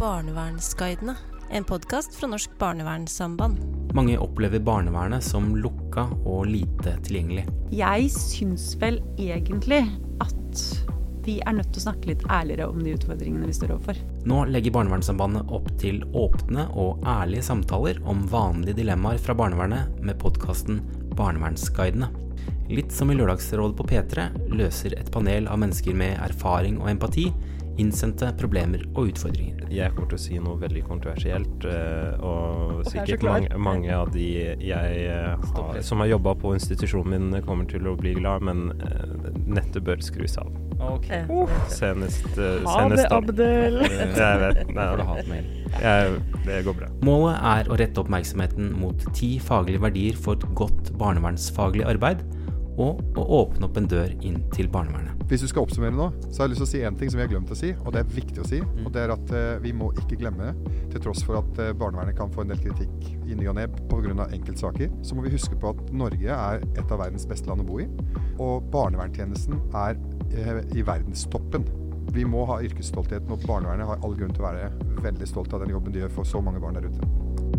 Barnevernsguidene, en podkast fra Norsk barnevernssamband. Mange opplever barnevernet som lukka og lite tilgjengelig. Jeg syns vel egentlig at vi er nødt til å snakke litt ærligere om de utfordringene vi står overfor. Nå legger Barnevernssambandet opp til åpne og ærlige samtaler om vanlige dilemmaer fra barnevernet med podkasten Barnevernsguidene. Litt som i Lørdagsrådet på P3 løser et panel av mennesker med erfaring og empati innsendte problemer og utfordringer. Jeg kommer til å si noe veldig kontroversielt, eh, og sikkert mange, mange, av de jeg eh, har, som har jobba på institusjonen min, kommer til å bli glad, men eh, nettet bør skrus av. Okay. Uh, senest, uh, ha det, Abdel! jeg vet. Nei, jeg, det går bra. Målet er å rette oppmerksomheten mot ti faglige verdier for et godt barnevernsfaglig arbeid og å åpne opp en dør inn til barnevernet. Hvis du skal oppsummere nå, så har jeg lyst til å si én ting som vi har glemt å si, og det er viktig å si. Mm. Og det er at uh, vi må ikke glemme, til tross for at uh, barnevernet kan få en del kritikk i ny og ne pga. enkeltsaker, så må vi huske på at Norge er et av verdens beste land å bo i. Og barnevernstjenesten er uh, i verdenstoppen. Vi må ha yrkesstoltheten, og barnevernet har all grunn til å være veldig stolt av den jobben de gjør for så mange barn der ute.